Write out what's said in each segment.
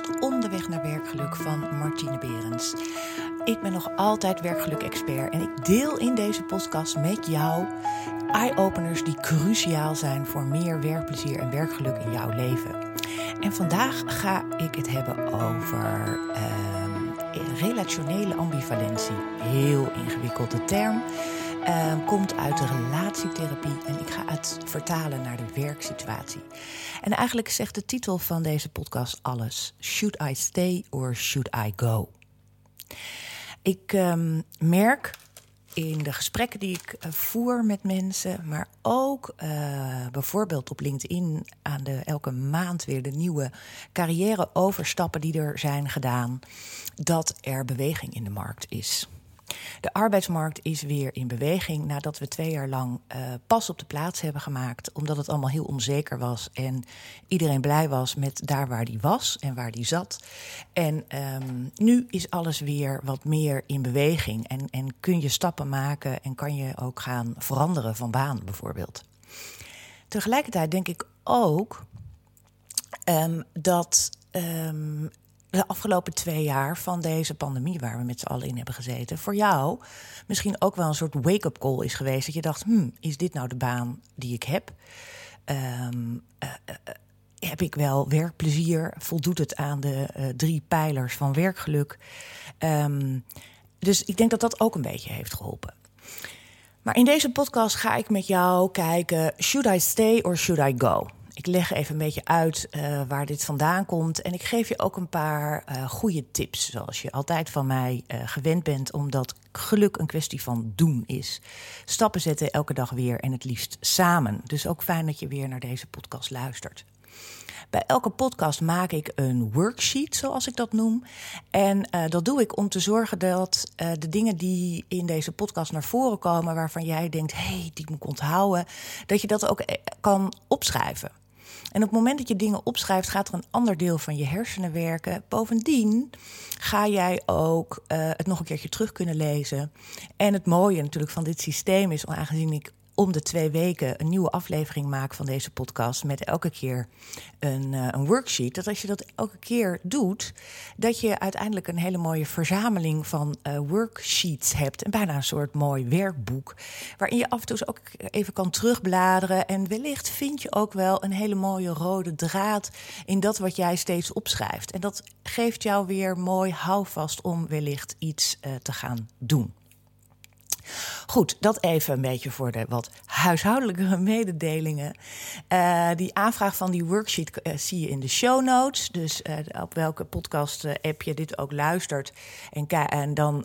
podcast Onderweg naar werkgeluk van Martine Berends. Ik ben nog altijd werkgeluk-expert en ik deel in deze podcast met jou eye-openers die cruciaal zijn voor meer werkplezier en werkgeluk in jouw leven. En vandaag ga ik het hebben over uh, relationele ambivalentie. Heel ingewikkelde term. Uh, komt uit de relatietherapie en ik ga het vertalen naar de werksituatie. En eigenlijk zegt de titel van deze podcast alles: Should I stay or should I go? Ik um, merk in de gesprekken die ik uh, voer met mensen, maar ook uh, bijvoorbeeld op LinkedIn aan de elke maand weer de nieuwe carrière-overstappen die er zijn gedaan, dat er beweging in de markt is. De arbeidsmarkt is weer in beweging nadat we twee jaar lang uh, pas op de plaats hebben gemaakt. Omdat het allemaal heel onzeker was en iedereen blij was met daar waar die was en waar die zat. En um, nu is alles weer wat meer in beweging en, en kun je stappen maken en kan je ook gaan veranderen van baan bijvoorbeeld. Tegelijkertijd denk ik ook um, dat um, de afgelopen twee jaar van deze pandemie waar we met z'n allen in hebben gezeten, voor jou misschien ook wel een soort wake-up call is geweest. Dat je dacht, hmm, is dit nou de baan die ik heb? Um, uh, uh, heb ik wel werkplezier? Voldoet het aan de uh, drie pijlers van werkgeluk? Um, dus ik denk dat dat ook een beetje heeft geholpen. Maar in deze podcast ga ik met jou kijken: should I stay or should I go? Ik leg even een beetje uit uh, waar dit vandaan komt. En ik geef je ook een paar uh, goede tips, zoals je altijd van mij uh, gewend bent, omdat geluk een kwestie van doen is. Stappen zetten elke dag weer en het liefst samen. Dus ook fijn dat je weer naar deze podcast luistert. Bij elke podcast maak ik een worksheet, zoals ik dat noem. En dat doe ik om te zorgen dat de dingen die in deze podcast naar voren komen, waarvan jij denkt, hé, hey, die moet ik onthouden, dat je dat ook kan opschrijven. En op het moment dat je dingen opschrijft, gaat er een ander deel van je hersenen werken. Bovendien ga jij ook uh, het nog een keertje terug kunnen lezen. En het mooie natuurlijk van dit systeem is, aangezien ik om de twee weken een nieuwe aflevering maak van deze podcast. Met elke keer een, uh, een, worksheet. Dat als je dat elke keer doet, dat je uiteindelijk een hele mooie verzameling van uh, worksheets hebt. En bijna een soort mooi werkboek. Waarin je af en toe ook even kan terugbladeren. En wellicht vind je ook wel een hele mooie rode draad in dat wat jij steeds opschrijft. En dat geeft jou weer mooi houvast om wellicht iets uh, te gaan doen. Goed, dat even een beetje voor de wat huishoudelijke mededelingen. Uh, die aanvraag van die worksheet uh, zie je in de show notes. Dus uh, op welke podcast-app je dit ook luistert. En, dan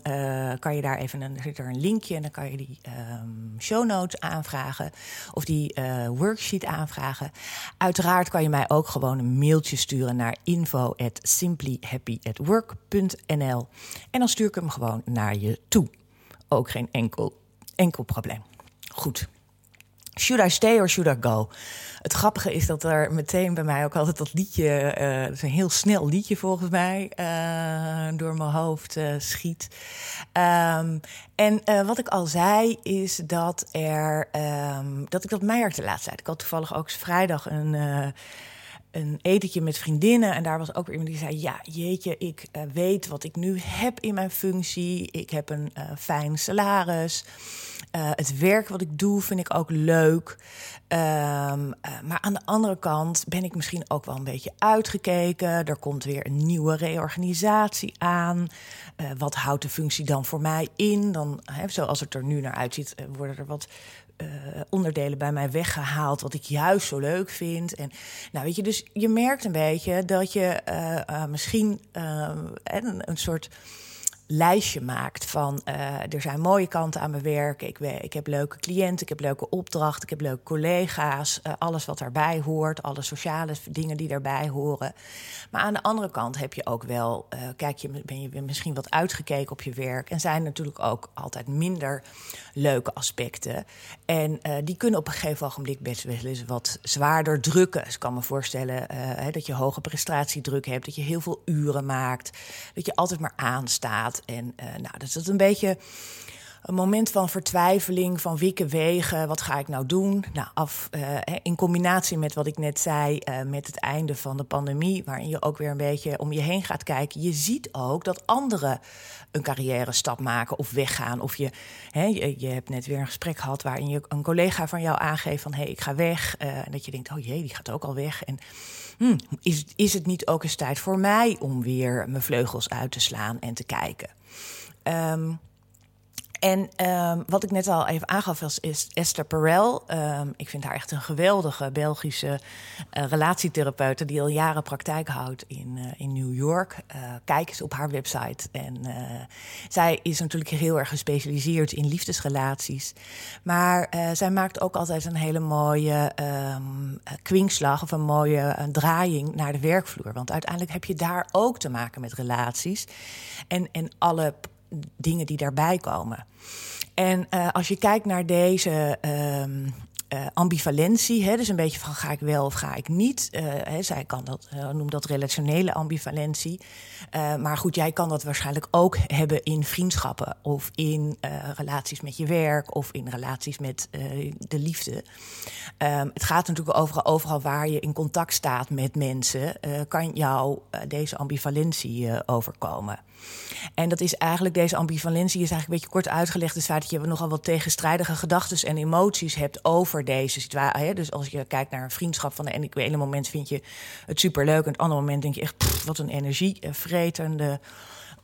kan je daar even een, er een linkje en dan kan je die um, show notes aanvragen. Of die worksheet aanvragen. Uiteraard kan je mij ook gewoon een mailtje sturen naar info at. En dan stuur ik hem gewoon naar je toe ook geen enkel, enkel probleem. Goed. Should I stay or should I go? Het grappige is dat er meteen bij mij ook altijd dat liedje, uh, dat is een heel snel liedje volgens mij, uh, door mijn hoofd uh, schiet. Um, en wat ik al zei is dat er, um, dat ik dat merkte laatste tijd. Ik had toevallig ook vrijdag een een etentje met vriendinnen. En daar was ook weer iemand die zei: Ja, jeetje, ik uh, weet wat ik nu heb in mijn functie. Ik heb een uh, fijn salaris. Uh, het werk wat ik doe vind ik ook leuk. Um, maar aan de andere kant ben ik misschien ook wel een beetje uitgekeken. Er komt weer een nieuwe reorganisatie aan. wat houdt de functie dan voor mij in? Dan, hè, zoals het er nu naar uitziet, worden er wat uh, onderdelen bij mij weggehaald, wat ik juist zo leuk vind. En nou weet je, dus je merkt een beetje dat je uh, uh, misschien een, een soort lijstje maakt van uh, er zijn mooie kanten aan mijn werk. Ik, ik heb leuke cliënten, ik heb leuke opdrachten, ik heb leuke collega's. Uh, alles wat daarbij hoort, alle sociale dingen die daarbij horen. Maar aan de andere kant heb je ook wel, uh, kijk je, ben je misschien wat uitgekeken op je werk. En zijn natuurlijk ook altijd minder leuke aspecten. En die kunnen op een gegeven ogenblik best wel eens wat zwaarder drukken. Dus ik kan me voorstellen dat je hoge prestatiedruk hebt, dat je heel veel uren maakt, dat je altijd maar aanstaat. En uh, nou, dat is een beetje een moment van vertwijfeling, van wikken wegen. Wat ga ik nou doen? Nou, af, uh, in combinatie met wat ik net zei, uh, met het einde van de pandemie, waarin je ook weer een beetje om je heen gaat kijken. Je ziet ook dat anderen een carrière stap maken of weggaan. Of je, hè, je, hebt net weer een gesprek gehad waarin je een collega van jou aangeeft van hé, hey, ik ga weg. En dat je denkt, oh jee, die gaat ook al weg. En hmm, is, is het niet ook eens tijd voor mij om weer mijn vleugels uit te slaan en te kijken? Um, en um, wat ik net al even aangaf was is Esther Perel. Um, ik vind haar echt een geweldige Belgische uh, relatietherapeute die al jaren praktijk houdt in, uh, in New York. Uh, kijk eens op haar website. En zij is natuurlijk heel erg gespecialiseerd in liefdesrelaties. Maar zij maakt ook altijd een hele mooie um, kwinkslag of een mooie draaiing naar de werkvloer. Want uiteindelijk heb je daar ook te maken met relaties. En, en alle dingen die daarbij komen. En uh, als je kijkt naar deze um, uh, ambivalentie, hè, dus een beetje van ga ik wel of ga ik niet. Uh, hè, zij kan dat, noem dat relationele ambivalentie. maar goed, jij kan dat waarschijnlijk ook hebben in vriendschappen of in relaties met je werk of in relaties met de liefde. Um, het gaat natuurlijk overal waar je in contact staat met mensen, kan jou deze ambivalentie overkomen. En dat is eigenlijk, deze ambivalentie is eigenlijk een beetje kort uitgelegd. Feit dat je nogal wat tegenstrijdige gedachten en emoties hebt over deze situatie. Dus als je kijkt naar een vriendschap van de ene moment vind je het superleuk. En het andere moment denk je echt, wat een energievretende.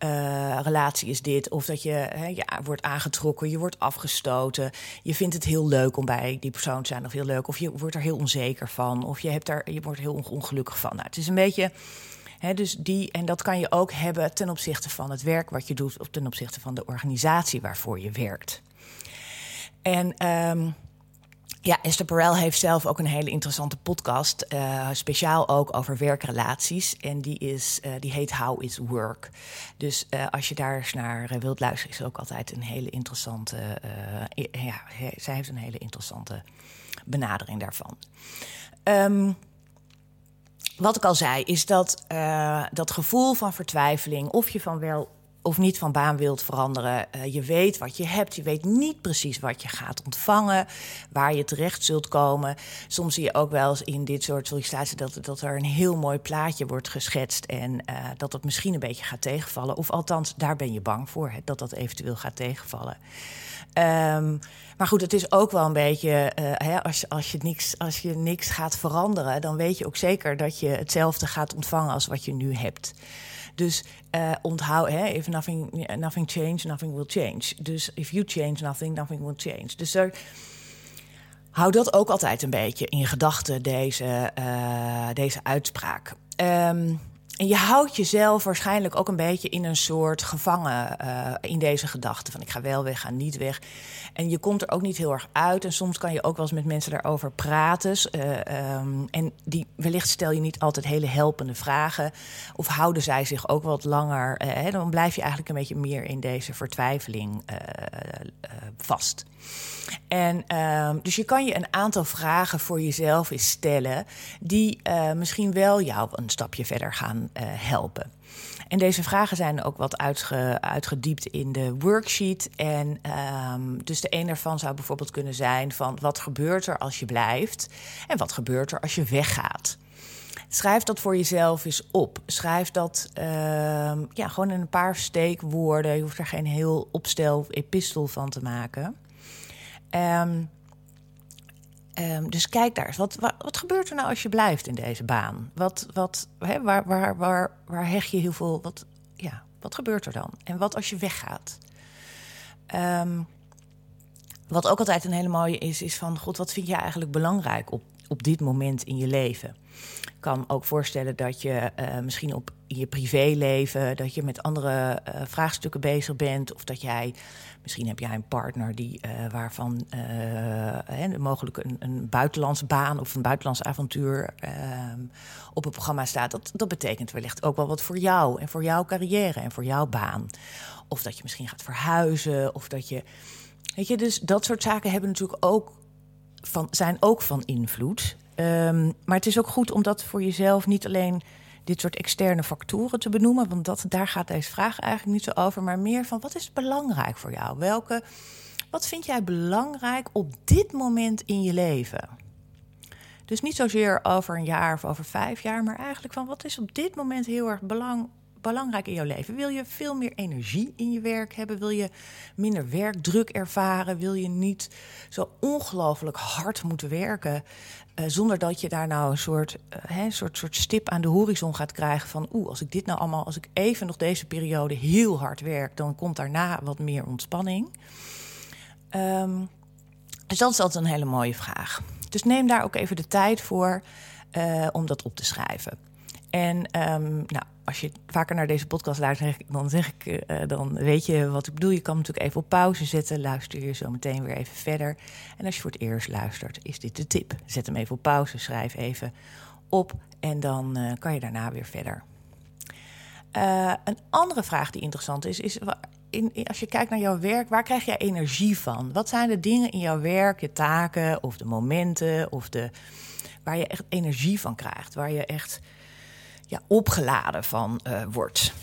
Uh, relatie is dit. Of dat je hè, ja, wordt aangetrokken, je wordt afgestoten. Je vindt het heel leuk om bij die persoon te zijn, of heel leuk. Of je wordt er heel onzeker van. Of je, hebt daar, je wordt heel ongelukkig van. Nou, het is een beetje dus die, en dat kan je ook hebben ten opzichte van het werk wat je doet, of ten opzichte van de organisatie waarvoor je werkt. En um, ja, Esther Perel heeft zelf ook een hele interessante podcast, uh, speciaal ook over werkrelaties. En die, is, uh, die heet How is Work. Dus uh, als je daar eens naar wilt luisteren, is ook altijd een hele interessante. ja, zij heeft een hele interessante benadering daarvan. Um, wat ik al zei, is dat uh, dat gevoel van vertwijfeling, of je van wel of niet van baan wilt veranderen. Uh, je weet wat je hebt, je weet niet precies wat je gaat ontvangen, waar je terecht zult komen. Soms zie je ook wel eens in dit soort sollicitaties dat, dat er een heel mooi plaatje wordt geschetst en uh, dat dat misschien een beetje gaat tegenvallen. Of althans, daar ben je bang voor, hè, dat dat eventueel gaat tegenvallen. Um, maar goed, het is ook wel een beetje, uh, hè, als, als, je niks, als je niks gaat veranderen, dan weet je ook zeker dat je hetzelfde gaat ontvangen als wat je nu hebt. Dus uh, onthoud, hè, if nothing, nothing change, nothing will change. Dus if you change nothing, nothing will change. Dus er, hou dat ook altijd een beetje in gedachten, deze, uh, deze uitspraak. Um, en je houdt jezelf waarschijnlijk ook een beetje in een soort gevangen uh, in deze gedachte. Van ik ga wel weg, ga niet weg. En je komt er ook niet heel erg uit. En soms kan je ook wel eens met mensen daarover praten. Uh, um, en die, wellicht stel je niet altijd hele helpende vragen. Of houden zij zich ook wat langer. Uh, dan blijf je eigenlijk een beetje meer in deze vertwijfeling vast. En uh, dus je kan je een aantal vragen voor jezelf eens stellen, die uh, misschien wel jou een stapje verder gaan uh, helpen. En deze vragen zijn ook wat uitge, uitgediept in de worksheet. En um, dus de een daarvan zou bijvoorbeeld kunnen zijn van wat gebeurt er als je blijft en wat gebeurt er als je weggaat. Schrijf dat voor jezelf eens op. Schrijf dat uh, ja, gewoon in een paar steekwoorden. Je hoeft er geen heel opstel epistel van te maken. Um, um, dus kijk daar eens. Wat, wat, wat, gebeurt er nou als je blijft in deze baan? Wat, wat, hè, waar, waar, waar, waar hecht je heel veel... Wat, ja, wat gebeurt er dan? En wat als je weggaat? Um, wat ook altijd een hele mooie is, is van... God, wat vind jij eigenlijk belangrijk op, op dit moment in je leven? Ik kan ook voorstellen dat je uh, misschien op in je privéleven, dat je met andere uh, vraagstukken bezig bent. Of dat jij, misschien heb jij een partner die, uh, waarvan uh, mogelijk een, een buitenlandse baan of een buitenlands avontuur ehm, op het programma staat. Dat, dat betekent wellicht ook wel wat voor jou en voor jouw carrière en voor jouw baan. Of dat je misschien gaat verhuizen, of dat je. Weet je, dus dat soort zaken hebben natuurlijk ook van, zijn ook van invloed. Um, maar het is ook goed om dat voor jezelf niet alleen dit soort externe factoren te benoemen, want dat, daar gaat deze vraag eigenlijk niet zo over, maar meer van wat is belangrijk voor jou? Welke, wat vind jij belangrijk op dit moment in je leven? Dus niet zozeer over een jaar of over vijf jaar, maar eigenlijk van wat is op dit moment heel erg belang, belangrijk in jouw leven? Wil je veel meer energie in je werk hebben? Wil je minder werkdruk ervaren? Wil je niet zo ongelooflijk hard moeten werken? Uh, zonder dat je daar nou een soort, uh, een soort, soort stip aan de horizon gaat krijgen van oeh, als ik dit nou allemaal, als ik even nog deze periode heel hard werk, dan komt daarna wat meer ontspanning. Um, dus dat is altijd een hele mooie vraag. Dus neem daar ook even de tijd voor uh, om dat op te schrijven. En um, nou, als je vaker naar deze podcast luistert, dan zeg ik, uh, dan weet je wat ik bedoel. Je kan natuurlijk even op pauze zetten, luister je zo meteen weer even verder. En als je voor het eerst luistert, is dit de tip. Zet hem even op pauze, schrijf even op en dan uh, kan je daarna weer verder. Een andere vraag die interessant is, is in, als je kijkt naar jouw werk, waar krijg jij energie van? Wat zijn de dingen in jouw werk, je taken of de momenten of de, waar je echt energie van krijgt, waar je echt ja, opgeladen van uh, wordt?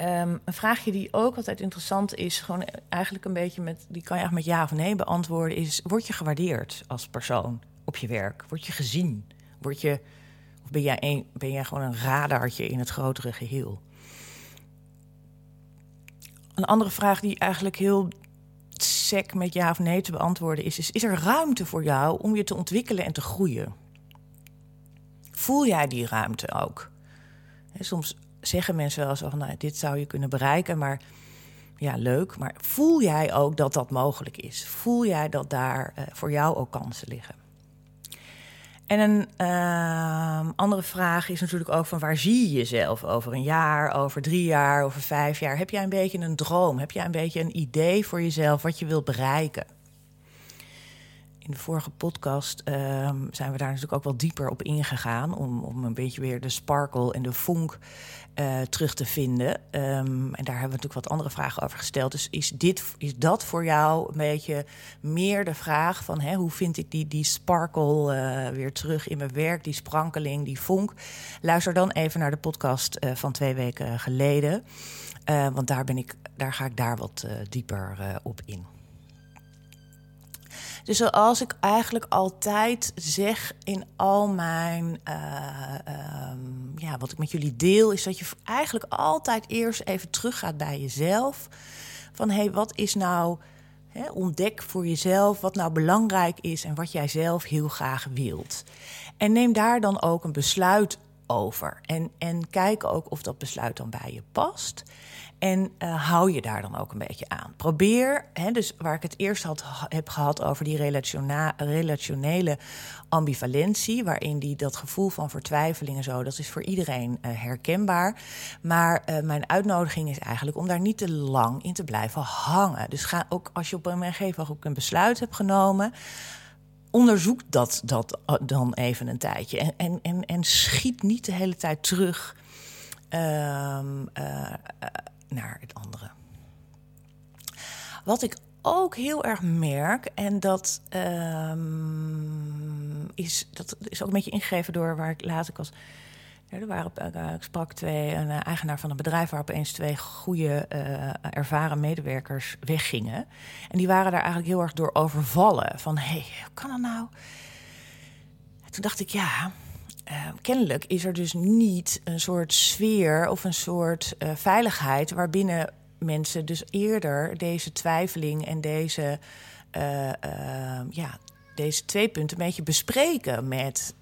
Um, een vraagje die ook altijd interessant is, gewoon eigenlijk een beetje met, die kan je eigenlijk met ja of nee beantwoorden, is: word je gewaardeerd als persoon op je werk? Word je gezien? Word je, of ben jij, een, ben jij gewoon een radartje in het grotere geheel? Een andere vraag die eigenlijk heel sec met ja of nee te beantwoorden is, is: is er ruimte voor jou om je te ontwikkelen en te groeien? Voel jij die ruimte ook? Soms zeggen mensen wel zo van, nou, dit zou je kunnen bereiken, maar ja, leuk. Maar voel jij ook dat dat mogelijk is? Voel jij dat daar uh, voor jou ook kansen liggen? En een uh, andere vraag is natuurlijk ook van waar zie je jezelf over een jaar, over drie jaar, over vijf jaar? Heb jij een beetje een droom? Heb jij een beetje een idee voor jezelf wat je wilt bereiken? In de vorige podcast uh, zijn we daar natuurlijk ook wel dieper op ingegaan. Om, om een beetje weer de sparkle en de vonk uh, terug te vinden. Um, en daar hebben we natuurlijk wat andere vragen over gesteld. Dus is, dit, is dat voor jou een beetje meer de vraag van hè, hoe vind ik die, die sparkle uh, weer terug in mijn werk, die sprankeling, die vonk? Luister dan even naar de podcast uh, van twee weken geleden. want daar, ben ik, daar ga ik daar wat dieper op in. Dus zoals ik eigenlijk altijd zeg in al mijn, uh, um, ja, wat ik met jullie deel, is dat je eigenlijk altijd eerst even teruggaat bij jezelf. Van hé, hey, wat is nou, hè, ontdek voor jezelf wat nou belangrijk is en wat jij zelf heel graag wilt. En neem daar dan ook een besluit over. En, en kijk ook of dat besluit dan bij je past. En uh, hou je daar dan ook een beetje aan. Probeer, hè, dus waar ik het eerst had, heb gehad over die relationele ambivalentie, waarin die dat gevoel van vertwijfeling en zo, dat is voor iedereen uh, herkenbaar. Maar uh, mijn uitnodiging is eigenlijk om daar niet te lang in te blijven hangen. Dus ga ook als je op een gegeven moment een besluit hebt genomen onderzoek dat, dat dan even een tijdje. En, en, en, schiet niet de hele tijd terug uh, naar het andere. Wat ik ook heel erg merk, en dat, um, is, dat is ook een beetje ingegeven door waar ik later was. Ja, er waren, uh, ik sprak twee, een uh, eigenaar van een bedrijf waar opeens twee goede, uh, ervaren medewerkers weggingen. En die waren daar eigenlijk heel erg door overvallen. Van hé, hey, hoe kan dat nou? En toen dacht ik, ja, uh, kennelijk is er dus niet een soort sfeer of een soort uh, veiligheid waarbinnen mensen dus eerder deze twijfeling en deze, uh, ja, deze twee punten een beetje bespreken met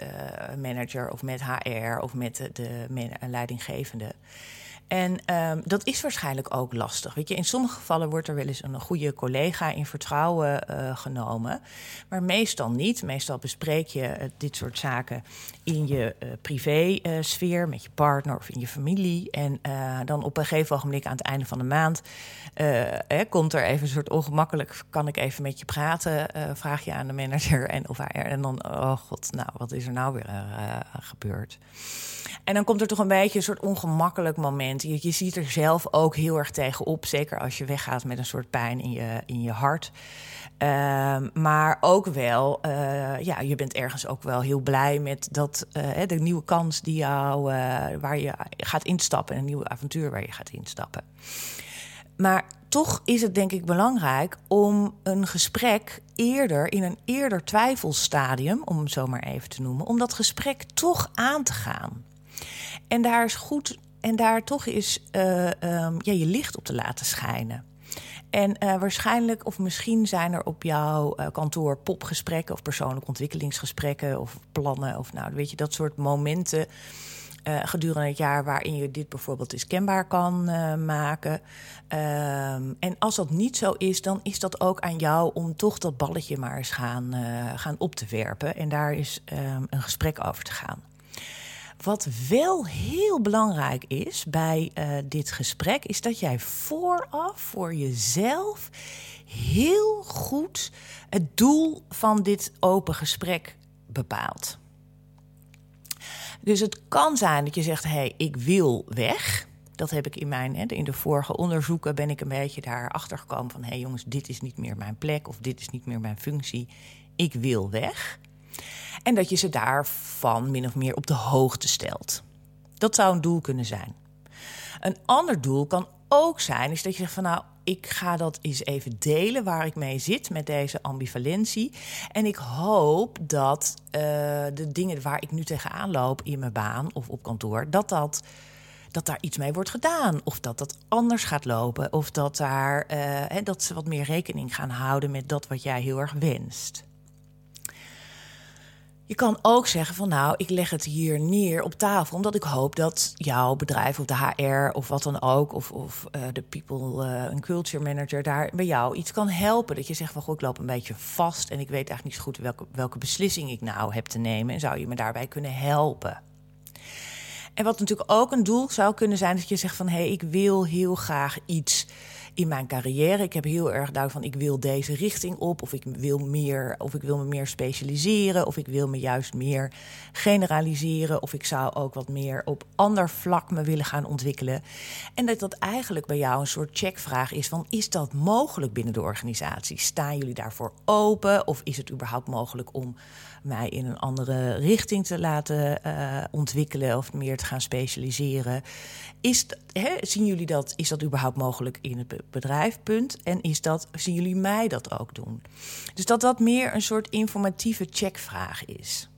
een manager of met HR of met de, de leidinggevende. En um, dat is waarschijnlijk ook lastig. Weet je, in sommige gevallen wordt er wel eens een goede collega in vertrouwen uh, genomen. Maar meestal niet. Meestal bespreek je uh, dit soort zaken in je uh, privé-sfeer, met je partner of in je familie. En dan op een gegeven ogenblik aan het einde van de maand eh, komt er even een soort ongemakkelijk. Kan ik even met je praten? vraag je aan de manager en of hij En dan, oh god, nou, wat is er nou weer gebeurd? En dan komt er toch een beetje een soort ongemakkelijk moment Je, je ziet er zelf ook heel erg tegenop. Zeker als je weggaat met een soort pijn in je, in je hart. Ehm, maar ook wel, uh, ja, je bent ergens ook wel heel blij met dat, uh, de nieuwe kans die jou, uh, waar je gaat instappen, een nieuwe avontuur waar je gaat instappen. Maar toch is het denk ik belangrijk om een gesprek eerder, in een eerder twijfelstadium, om hem zo maar even te noemen, om dat gesprek toch aan te gaan. En daar is goed, en daar toch is um, ja, je licht op te laten schijnen. En uh, waarschijnlijk, of misschien zijn er op jouw uh, kantoor popgesprekken of persoonlijke ontwikkelingsgesprekken of plannen of nou, weet je, dat soort momenten gedurende het jaar waarin je dit bijvoorbeeld eens kenbaar kan maken. Um, en als dat niet zo is, dan is dat ook aan jou om toch dat balletje maar eens gaan, gaan op te werpen en daar is um, een gesprek over te gaan. Wat wel heel belangrijk is bij uh, dit gesprek, is dat jij vooraf voor jezelf heel goed het doel van dit open gesprek bepaalt. Dus het kan zijn dat je zegt: hé, hey, ik wil weg. Dat heb ik in mijn, in de vorige onderzoeken ben ik een beetje daarachter gekomen van hé hey jongens, dit is niet meer mijn plek of dit is niet meer mijn functie. Ik wil weg. En dat je ze daarvan min of meer op de hoogte stelt. Dat zou een doel kunnen zijn. Een ander doel kan ook zijn, is dat je zegt van nou, ik ga dat eens even delen waar ik mee zit met deze ambivalentie. En ik hoop dat uh, de dingen waar ik nu tegenaan loop in mijn baan of op kantoor, dat dat dat daar iets mee wordt gedaan. Of dat dat anders gaat lopen. Of dat, daar, uh, dat ze wat meer rekening gaan houden met dat wat jij heel erg wenst. Je kan ook zeggen van nou, ik leg het hier neer op tafel, omdat ik hoop dat jouw bedrijf of de HR of wat dan ook, of, of uh, de people uh, en culture manager daar bij jou iets kan helpen. Dat je zegt van goh, ik loop een beetje vast en ik weet eigenlijk niet zo goed welke, welke beslissing ik nou heb te nemen. En zou je me daarbij kunnen helpen? En wat natuurlijk ook een doel zou kunnen zijn, dat je zegt van hé, hey, ik wil heel graag iets in mijn carrière. Ik heb heel erg duidelijk van ik wil deze richting op, of ik wil meer, of ik wil me meer specialiseren, of ik wil me juist meer generaliseren, of ik zou ook wat meer op ander vlak me willen gaan ontwikkelen. En dat dat eigenlijk bij jou een soort checkvraag is van is dat mogelijk binnen de organisatie? Staan jullie daarvoor open? Of is het überhaupt mogelijk om mij in een andere richting te laten uh, ontwikkelen of meer te gaan specialiseren. Is, zien jullie dat, is dat überhaupt mogelijk in het bedrijf? Punt. En is dat, zien jullie mij dat ook doen? Dus dat dat meer een soort informatieve checkvraag is.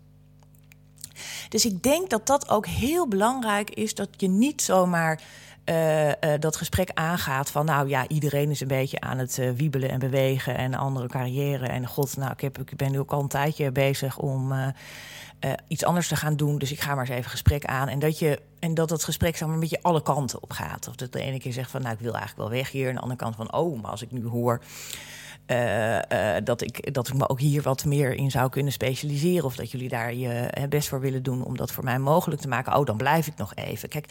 Dus ik denk dat dat ook heel belangrijk is, dat je niet zomaar uh, uh, dat gesprek aangaat van nou ja, iedereen is een beetje aan het uh, wiebelen en bewegen en andere carrière. En god, nou, ik, heb, ik ben nu ook al een tijdje bezig om iets anders te gaan doen. Dus ik ga maar eens even gesprek aan. En dat je en dat het gesprek maar, een beetje alle kanten op gaat. Of dat de ene keer zegt van nou, ik wil eigenlijk wel weg hier. En de andere kant van oh, maar als ik nu hoor. Dat, ik, dat ik me ook hier wat meer in zou kunnen specialiseren. Of dat jullie daar je best voor willen doen om dat voor mij mogelijk te maken. Oh, dan blijf ik nog even. Kijk,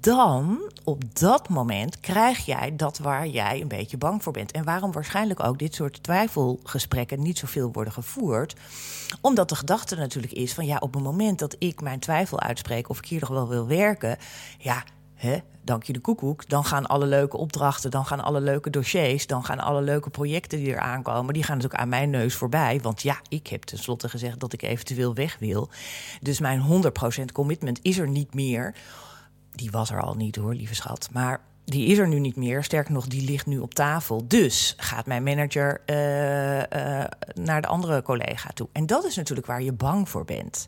dan op dat moment krijg jij dat waar jij een beetje bang voor bent. En waarom waarschijnlijk ook dit soort twijfelgesprekken niet zoveel worden gevoerd. Omdat de gedachte natuurlijk is van ja, op het moment dat ik mijn twijfel uitspreek of ik hier nog wel wil werken, ja, hè, dank je de koekoek, dan gaan alle leuke opdrachten, dan gaan alle leuke dossiers, dan gaan alle leuke projecten die er aankomen, die gaan natuurlijk aan mijn neus voorbij. Want ja, ik heb tenslotte gezegd dat ik eventueel weg wil. Dus mijn 100% commitment is er niet meer die was er al niet hoor, lieve schat. Maar die is er nu niet meer. Sterker nog, die ligt nu op tafel. Dus gaat mijn manager uh, uh, naar de andere collega toe. En dat is natuurlijk waar je bang voor bent.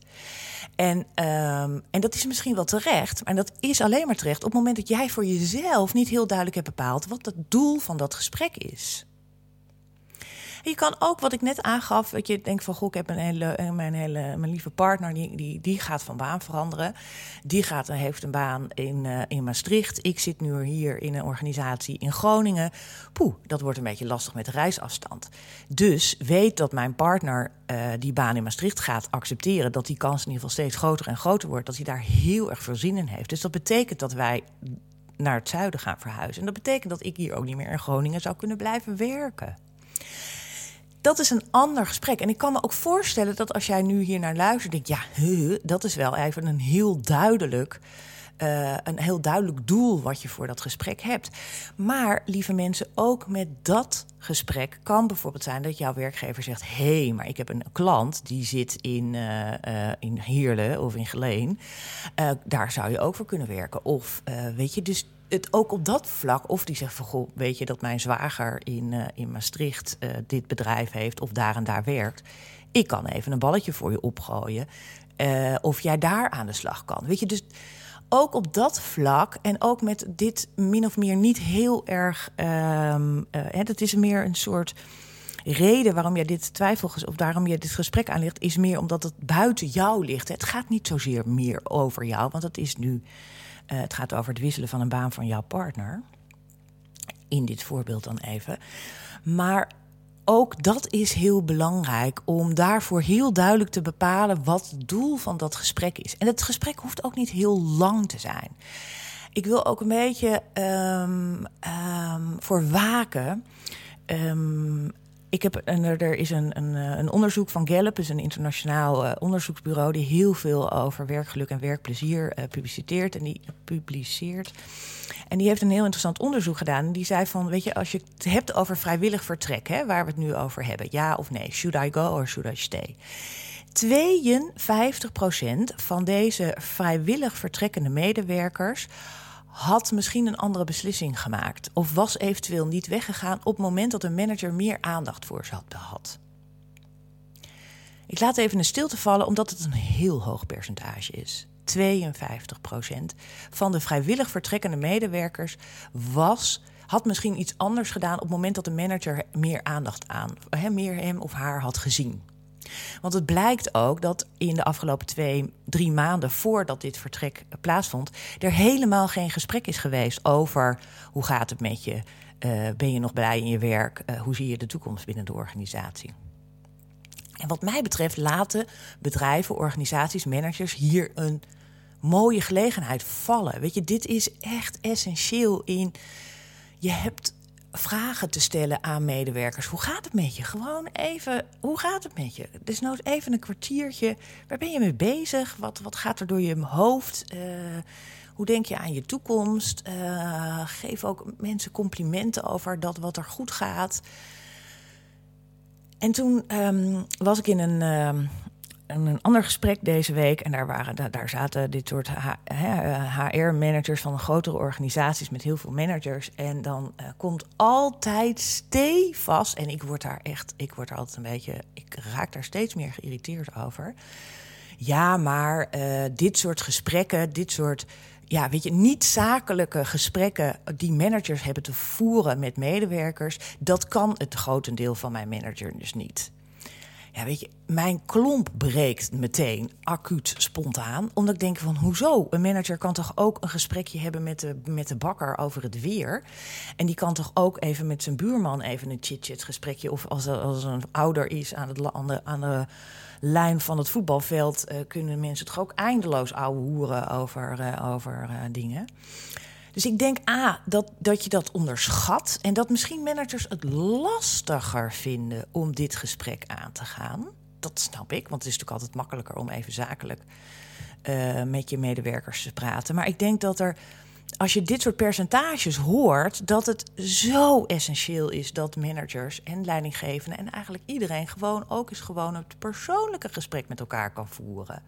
En, um, en dat is misschien wel terecht. Maar dat is alleen maar terecht op het moment dat jij voor jezelf niet heel duidelijk hebt bepaald wat het doel van dat gesprek is je kan ook, wat ik net aangaf, dat je denkt van... goh, ik heb een hele, eh, mijn, hele, mijn lieve partner, die, die, die gaat van baan veranderen. Die gaat, heeft een baan in, uh, in Maastricht. Ik zit nu hier in een organisatie in Groningen. Poeh, dat wordt een beetje lastig met de reisafstand. Dus weet dat mijn partner die baan in Maastricht gaat accepteren... dat die kans in ieder geval steeds groter en groter wordt. Dat hij daar heel erg veel zin in heeft. Dus dat betekent dat wij naar het zuiden gaan verhuizen. En dat betekent dat ik hier ook niet meer in Groningen zou kunnen blijven werken dat is een ander gesprek. En ik kan me ook voorstellen dat als jij nu hier naar luistert, denk ja, huh, dat is wel even een heel duidelijk eh, een heel duidelijk doel wat je voor dat gesprek hebt. Maar lieve mensen, ook met dat gesprek kan bijvoorbeeld zijn dat jouw werkgever zegt: hé, hey, maar ik heb een klant die zit in, uh, in Heerlen of in Geleen. daar zou je ook voor kunnen werken. Of weet je, dus het ook op dat vlak, of die zegt van goh, weet je dat mijn zwager in, in Maastricht dit bedrijf heeft of daar en daar werkt. Ik kan even een balletje voor je opgooien. of jij daar aan de slag kan. Weet je, dus ook op dat vlak en ook met dit min of meer niet heel erg. Het is meer een soort reden waarom je dit twijfel of daarom je dit gesprek aanlegt, is meer omdat het buiten jou ligt. Het gaat niet zozeer meer over jou, want het is nu. Uh, het gaat over het wisselen van een baan van jouw partner. In dit voorbeeld dan even. Maar ook dat is heel belangrijk om daarvoor heel duidelijk te bepalen wat het doel van dat gesprek is. En het gesprek hoeft ook niet heel lang te zijn. Ik wil ook een beetje um, voor waken. Um, ik heb, en er is een, een, eh, een onderzoek van Gallup, is een internationaal uh, onderzoeksbureau die heel veel over werkgeluk en werkplezier uh, publiceert en die publiceert. En die heeft een heel interessant onderzoek gedaan. Die zei van, weet je, als je het hebt over vrijwillig vertrek, hè, waar we het nu over hebben, ja of nee, should I go or should I stay? 52% van deze vrijwillig vertrekkende medewerkers had misschien een andere beslissing gemaakt. Of was eventueel niet weggegaan op het moment dat een manager meer aandacht voor ze had gehad. Ik laat even een stilte vallen omdat het een heel hoog percentage is. 52% van de vrijwillig vertrekkende medewerkers was, had misschien iets anders gedaan op het moment dat de manager meer aandacht aan, meer hem of haar had gezien. Want het blijkt ook dat in de afgelopen twee, drie maanden voordat dit vertrek plaatsvond, er helemaal geen gesprek is geweest over hoe gaat het met je, uh, ben je nog blij in je werk, uh, hoe zie je de toekomst binnen de organisatie. En wat mij betreft laten bedrijven, organisaties, managers hier een mooie gelegenheid vallen. Weet je, dit is echt essentieel in. Je hebt vragen te stellen aan medewerkers. Hoe gaat het met je? Gewoon even, hoe gaat het met je? Dus nooit even een kwartiertje. Waar ben je mee bezig? Wat, wat gaat er door je hoofd? Uh, hoe denk je aan je toekomst? Uh, geef ook mensen complimenten over dat wat er goed gaat. En toen um, was ik in een, um, een ander gesprek deze week. En daar, waren, daar zaten dit soort HR-managers van grotere organisaties met heel veel managers. En dan uh, komt altijd stevast. En ik word daar echt, ik word altijd een beetje, ik raak daar steeds meer geïrriteerd over. Ja, maar uh, dit soort gesprekken, dit soort ja, weet je, niet zakelijke gesprekken die managers hebben te voeren met medewerkers, dat kan het grotendeel van mijn manager dus niet. Ja, weet je, mijn klomp breekt meteen, acuut, spontaan. Omdat ik denk van, hoezo? Een manager kan toch ook een gesprekje hebben met de, met de bakker over het weer? En die kan toch ook even met zijn buurman even een chit-chat gesprekje... of als, als een ouder is aan, het, de, aan de lijn van het voetbalveld... Uh, kunnen mensen toch ook eindeloos ouwe hoeren over, uh, over uh, dingen... Dus ik denk A, dat, dat je dat onderschat en dat misschien managers het lastiger vinden om dit gesprek aan te gaan. Dat snap ik, want het is natuurlijk altijd makkelijker om even zakelijk uh, met je medewerkers te praten. Maar ik denk dat er als je dit soort percentages hoort, dat het zo essentieel is dat managers en leidinggevenden en eigenlijk iedereen gewoon ook eens gewoon het persoonlijke gesprek met elkaar kan voeren.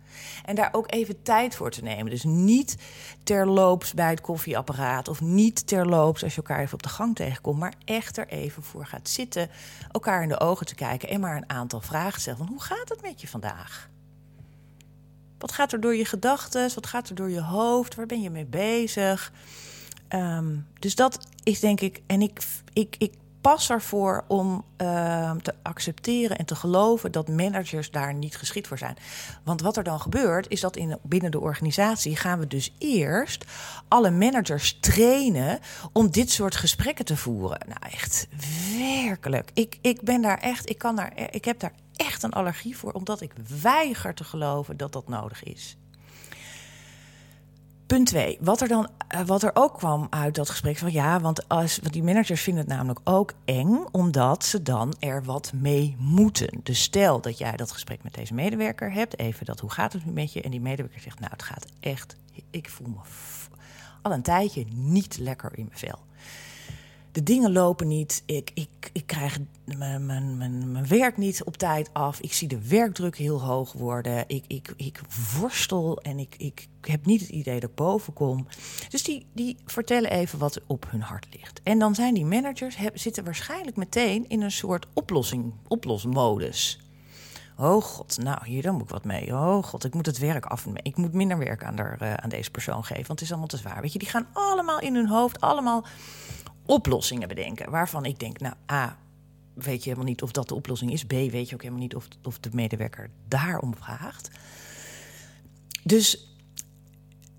En daar ook even tijd voor te nemen. Dus niet terloops bij het koffieapparaat of niet terloops als je elkaar even op de gang tegenkomt, maar echt er even voor gaat zitten, elkaar in de ogen te kijken en maar een aantal vragen stellen van hoe gaat het met je vandaag? Wat gaat er door je gedachten? Wat gaat er door je hoofd? Waar ben je mee bezig? Um, dus dat is denk ik. En ik, ik, ik pas ervoor om uh, te accepteren en te geloven dat managers daar niet geschikt voor zijn. Want wat er dan gebeurt, is dat in, binnen de organisatie gaan we dus eerst alle managers trainen om dit soort gesprekken te voeren. Nou, echt werkelijk. Ik, ik ben daar echt, ik kan daar, ik heb daar echt een allergie voor, omdat ik weiger te geloven dat dat nodig is. Punt twee. Wat er dan eh, wat er ook kwam uit dat gesprek van ja, want, als, want die managers vinden het namelijk ook eng, omdat ze dan er wat mee moeten. Dus stel dat jij dat gesprek met deze medewerker hebt, even dat hoe gaat het nu met je? En die medewerker zegt, nou, het gaat echt, ik voel me al een tijdje niet lekker in mijn vel de dingen lopen niet. Ik, ik, ik krijg mijn, mijn, mijn, werk niet op tijd af. Ik zie de werkdruk heel hoog worden. Ik, ik, ik worstel en ik, ik heb niet het idee dat ik boven kom. Dus die, die vertellen even wat op hun hart ligt. En dan zijn die managers zitten waarschijnlijk meteen in een soort oplossing, oplosmodus. Oh god, nou hier dan moet ik wat mee. Oh god, ik moet het werk af. Ik moet minder werk aan, der, uh, aan deze persoon geven, want het is allemaal te zwaar. Weet je, die gaan allemaal in hun hoofd, allemaal oplossingen bedenken. Waarvan ik denk, nou, A, weet je helemaal niet of dat de oplossing is. B, weet je ook helemaal niet of, of de medewerker daarom vraagt. Dus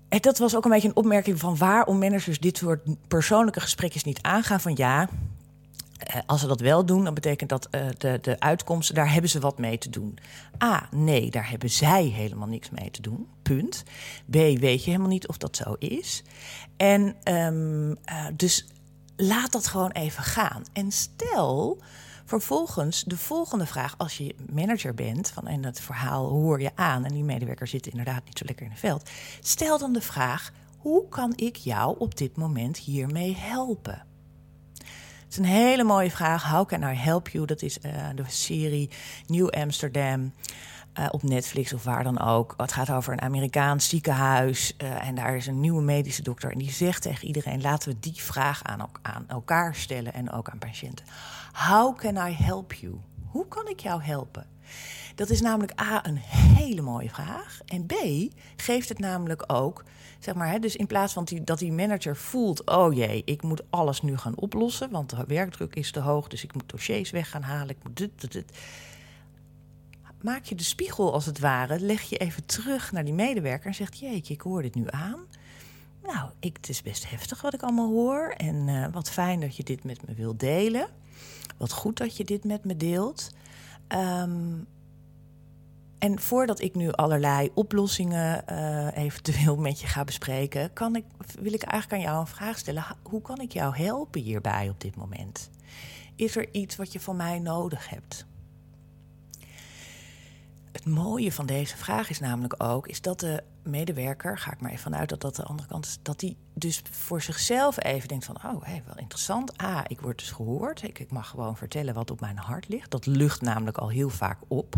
dat was ook een beetje een opmerking van waarom managers dit soort persoonlijke gesprekjes niet aangaan. Van ja, eh, als ze dat wel doen, dan betekent dat uh, de, de uitkomsten, daar hebben ze wat mee te doen. A, nee, daar hebben zij helemaal niks mee te doen. Punt. B, weet je helemaal niet of dat zo is. En um, uh, dus laat dat gewoon even gaan. En stel vervolgens de volgende vraag, als je manager bent, van en dat verhaal hoor je aan en die medewerker zit inderdaad niet zo lekker in het veld. Stel dan de vraag: hoe kan ik jou op dit moment hiermee helpen? Het is een hele mooie vraag. How can I help you? Dat is uh, de serie New Amsterdam. Uh, op Netflix of waar dan ook. Het gaat over een Amerikaans ziekenhuis. Uh, en daar is een nieuwe medische dokter. En die zegt tegen iedereen: laten we die vraag aan, aan elkaar stellen en ook aan patiënten. How can I help you? Hoe kan ik jou helpen? Dat is namelijk A, een hele mooie vraag. En B, geeft het namelijk ook, zeg maar, hè, dus in plaats van die, dat die manager voelt: oh jee, ik moet alles nu gaan oplossen, want de werkdruk is te hoog, dus ik moet dossiers weg gaan halen, ik moet dit, dit, dit maak je de spiegel als het ware, leg je even terug naar die medewerker en zegt: Jeetje, ik hoor dit nu aan. Nou, ik, het is best heftig wat ik allemaal hoor. En uh, wat fijn dat je dit met me wilt delen. Wat goed dat je dit met me deelt. Um, en voordat ik nu allerlei oplossingen uh, eventueel met je ga bespreken, kan ik, wil ik eigenlijk aan jou een vraag stellen. Hoe kan ik jou helpen hierbij op dit moment? Is er iets wat je van mij nodig hebt? Het mooie van deze vraag is namelijk ook is dat de medewerker, ga ik maar even vanuit dat dat de andere kant is, dat die dus voor zichzelf even denkt van, oh, hey, wel interessant. A, ik word dus gehoord. Ik, ik mag gewoon vertellen wat op mijn hart ligt. Dat lucht namelijk al heel vaak op.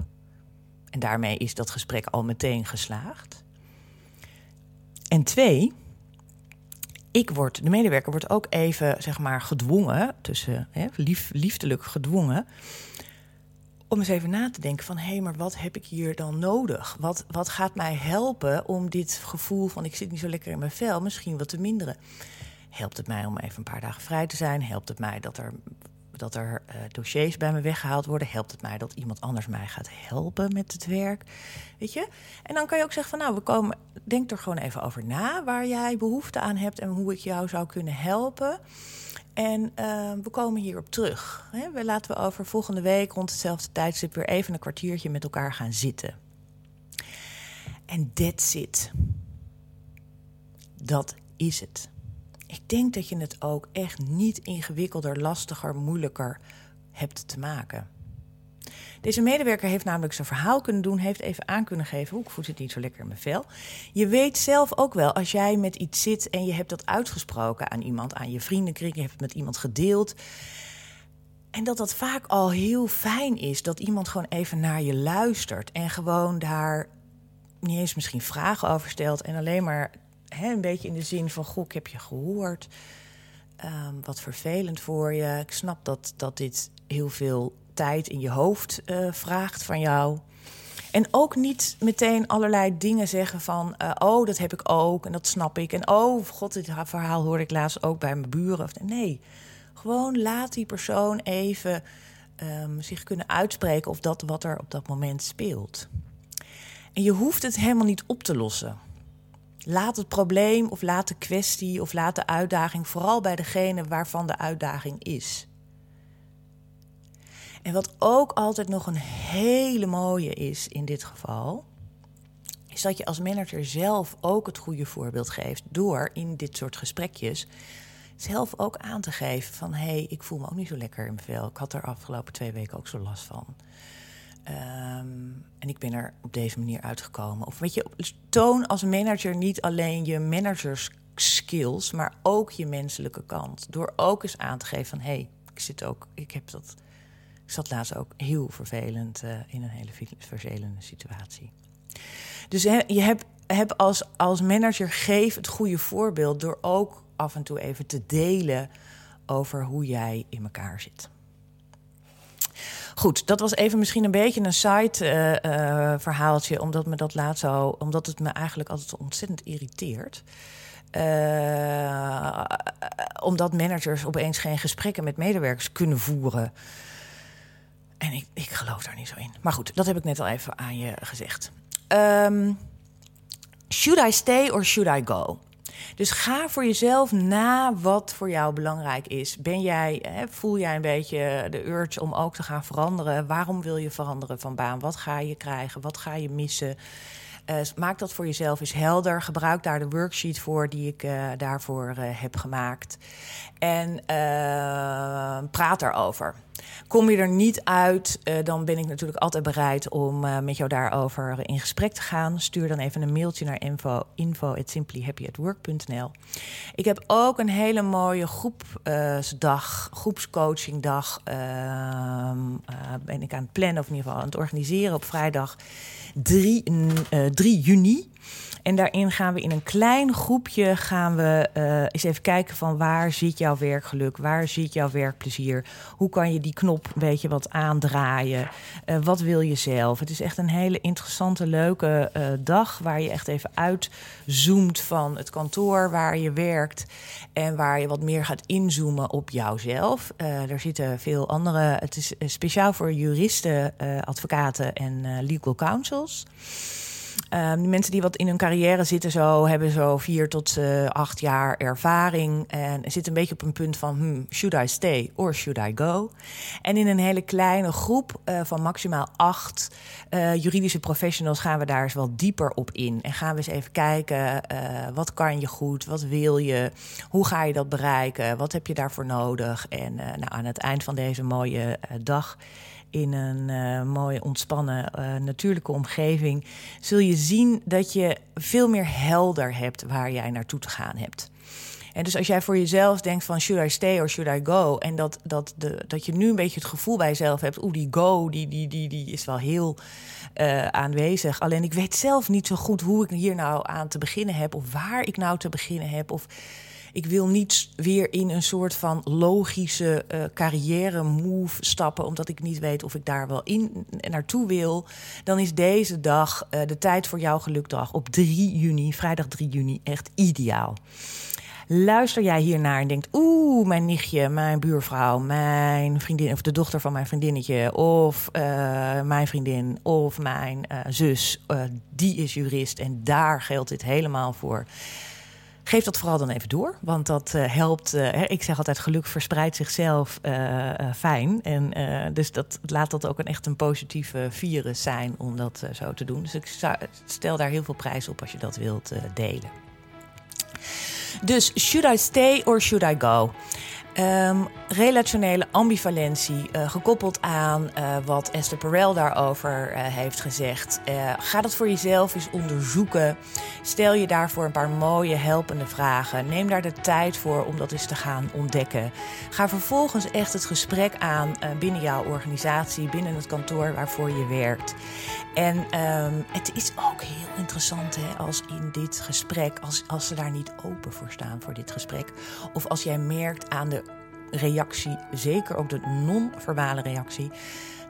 En daarmee is dat gesprek al meteen geslaagd. En twee, ik word, de medewerker wordt ook even, zeg maar, gedwongen, tussen hè, lief, liefdelijk gedwongen, om eens even na te denken van hé, hey, maar wat heb ik hier dan nodig? Wat, wat gaat mij helpen om dit gevoel van ik zit niet zo lekker in mijn vel misschien wat te minderen? Helpt het mij om even een paar dagen vrij te zijn? Helpt het mij dat er, dat er uh, dossiers bij me weggehaald worden? Helpt het mij dat iemand anders mij gaat helpen met het werk? Weet je? En dan kan je ook zeggen van nou, we komen, denk er gewoon even over na waar jij behoefte aan hebt en hoe ik jou zou kunnen helpen. En uh, we komen hierop terug. Hè? We laten we over volgende week rond hetzelfde tijdstip weer even een kwartiertje met elkaar gaan zitten. En that's it. Dat is het. Ik denk dat je het ook echt niet ingewikkelder, lastiger, moeilijker hebt te maken. Deze medewerker heeft namelijk zijn verhaal kunnen doen, heeft even aan kunnen geven. Hoe ik voel het niet zo lekker in mijn vel. Je weet zelf ook wel, als jij met iets zit en je hebt dat uitgesproken aan iemand, aan je vriendenkring, je hebt het met iemand gedeeld. En dat dat vaak al heel fijn is dat iemand gewoon even naar je luistert en gewoon daar niet eens misschien vragen over stelt en alleen maar hè, een beetje in de zin van: Goh, ik heb je gehoord. Um, wat vervelend voor je. Ik snap dat, dat dit heel veel tijd in je hoofd uh, vraagt van jou. En ook niet meteen allerlei dingen zeggen van... Uh, oh, dat heb ik ook en dat snap ik. En oh, god, dit verhaal hoorde ik laatst ook bij mijn buren. Nee, gewoon laat die persoon even um, zich kunnen uitspreken... of dat wat er op dat moment speelt. En je hoeft het helemaal niet op te lossen. Laat het probleem of laat de kwestie of laat de uitdaging... vooral bij degene waarvan de uitdaging is... En wat ook altijd nog een hele mooie is in dit geval, is dat je als manager zelf ook het goede voorbeeld geeft door in dit soort gesprekjes zelf ook aan te geven van hé, hey, ik voel me ook niet zo lekker in mijn vel. Ik had er afgelopen twee weken ook zo last van. Ehm, en ik ben er op deze manier uitgekomen. Of weet je, toon als manager niet alleen je managers skills, maar ook je menselijke kant. Door ook eens aan te geven van hé, hey, ik zit ook, ik heb dat. Ik zat laatst ook heel vervelend uh, in een hele vervelende situatie. Dus je hebt, heb als, als manager geef het goede voorbeeld door ook af en toe even te delen over hoe jij in elkaar zit. Goed, dat was even misschien een beetje een side uh, uh, verhaaltje, omdat me dat laat zo, omdat het me eigenlijk altijd ontzettend irriteert. Omdat managers opeens geen gesprekken met medewerkers kunnen voeren. En ik, ik geloof daar niet zo in. Maar goed, dat heb ik net al even aan je gezegd. Um, should I stay or should I go? Dus ga voor jezelf na wat voor jou belangrijk is. Ben jij, voel jij een beetje de urge om ook te gaan veranderen? Waarom wil je veranderen van baan? Wat ga je krijgen? Wat ga je missen? Uh, maak dat voor jezelf eens helder. Gebruik daar de worksheet voor die ik uh, daarvoor uh, heb gemaakt. En praat erover. Kom je er niet uit, uh, dan ben ik natuurlijk altijd bereid om uh, met jou daarover in gesprek te gaan. Stuur dan even een mailtje naar info, info. Ik heb ook een hele mooie groepsdag, uh, groepscoachingdag. Ehm, ben ik aan het plannen, of in ieder geval aan het organiseren op vrijdag 3, 3 juni. En daarin gaan we in een klein groepje gaan we uh, eens even kijken van waar zit jouw werkgeluk, waar zit jouw werkplezier, hoe kan je die knop een beetje wat aandraaien, uh, wat wil je zelf. Het is echt een hele interessante, leuke uh, dag waar je echt even uitzoomt van het kantoor waar je werkt en waar je wat meer gaat inzoomen op jouzelf. er zitten veel andere, het is speciaal voor juristen, advocaten en legal counsels. Um, mensen die wat in hun carrière zitten, zo, hebben zo vier tot uh, acht jaar ervaring. En zitten een beetje op een punt van: hmm, should I stay or should I go? En in een hele kleine groep uh, van maximaal acht uh, juridische professionals gaan we daar eens wat dieper op in. En gaan we eens even kijken: wat kan je goed? Wat wil je? Hoe ga je dat bereiken? Wat heb je daarvoor nodig? En nou, aan het eind van deze mooie dag in een uh, mooie, ontspannen, uh, natuurlijke omgeving, zul je zien dat je veel meer helder hebt waar jij naartoe te gaan hebt. En dus als jij voor jezelf denkt van should I stay or should I go? En dat, dat, de, dat je nu een beetje het gevoel bij jezelf hebt, oeh, die go, die, die, die, die is wel heel uh, aanwezig. Alleen ik weet zelf niet zo goed hoe ik hier nou aan te beginnen heb, of waar ik nou te beginnen heb. Of ik wil niet weer in een soort van logische uh, carrière move stappen, omdat ik niet weet of ik daar wel in naartoe wil. Dan is deze dag, uh, de tijd voor jouw gelukdag, op 3 juni, vrijdag 3 juni, echt ideaal. Luister jij hiernaar en denkt: Oeh, mijn nichtje, mijn buurvrouw, mijn vriendin, of de dochter van mijn vriendinnetje, of uh, mijn vriendin, of mijn zus, die is jurist en daar geldt dit helemaal voor. Geef dat vooral dan even door, want dat uh, helpt. Uh, ik zeg altijd, geluk verspreidt zichzelf uh, fijn. En dus dat laat dat ook een echt een positieve virus zijn om dat zo te doen. Dus ik stel daar heel veel prijs op als je dat wilt delen. Dus should I stay or should I go? Um, relationele ambivalentie, uh, gekoppeld aan uh, wat Esther Perel daarover uh, heeft gezegd. ga dat voor jezelf eens onderzoeken. Stel je daarvoor een paar mooie helpende vragen. Neem daar de tijd voor om dat eens te gaan ontdekken. Ga vervolgens echt het gesprek aan binnen jouw organisatie, binnen het kantoor waarvoor je werkt. En um, het is ook heel interessant hè, als in dit gesprek, als, als ze daar niet open voor staan voor dit gesprek. Of als jij merkt aan de reactie, zeker ook de non-verbale reactie,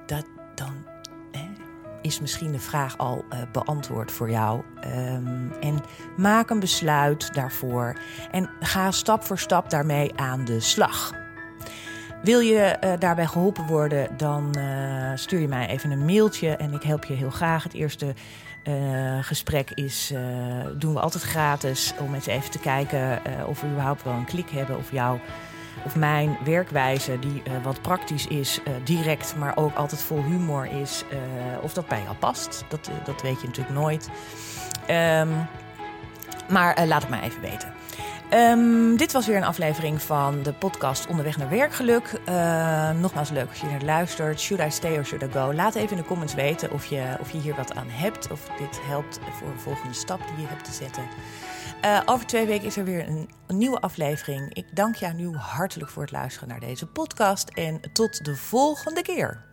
dat dan hè, is misschien de vraag al uh, beantwoord voor jou. Um, en maak een besluit daarvoor en ga stap voor stap daarmee aan de slag. Wil je uh, daarbij geholpen worden, dan uh, stuur je mij even een mailtje en ik help je heel graag. Het eerste gesprek is, doen we altijd gratis om eens even te kijken of we überhaupt wel een klik hebben of jou of mijn werkwijze, die uh, wat praktisch is, uh, direct, maar ook altijd vol humor is, uh, of dat bij jou past. Dat, dat weet je natuurlijk nooit. Ehm, maar eh, laat het mij even weten. Ehm, dit was weer een aflevering van de podcast Onderweg naar Werkgeluk. Nogmaals leuk als je naar luistert. Should I stay or should I go? Laat even in de comments weten of je, of je hier wat aan hebt. Of dit helpt voor een volgende stap die je hebt te zetten. Uh, over twee weken is er weer een, een nieuwe aflevering. Ik dank jou nu hartelijk voor het luisteren naar deze podcast. En tot de volgende keer.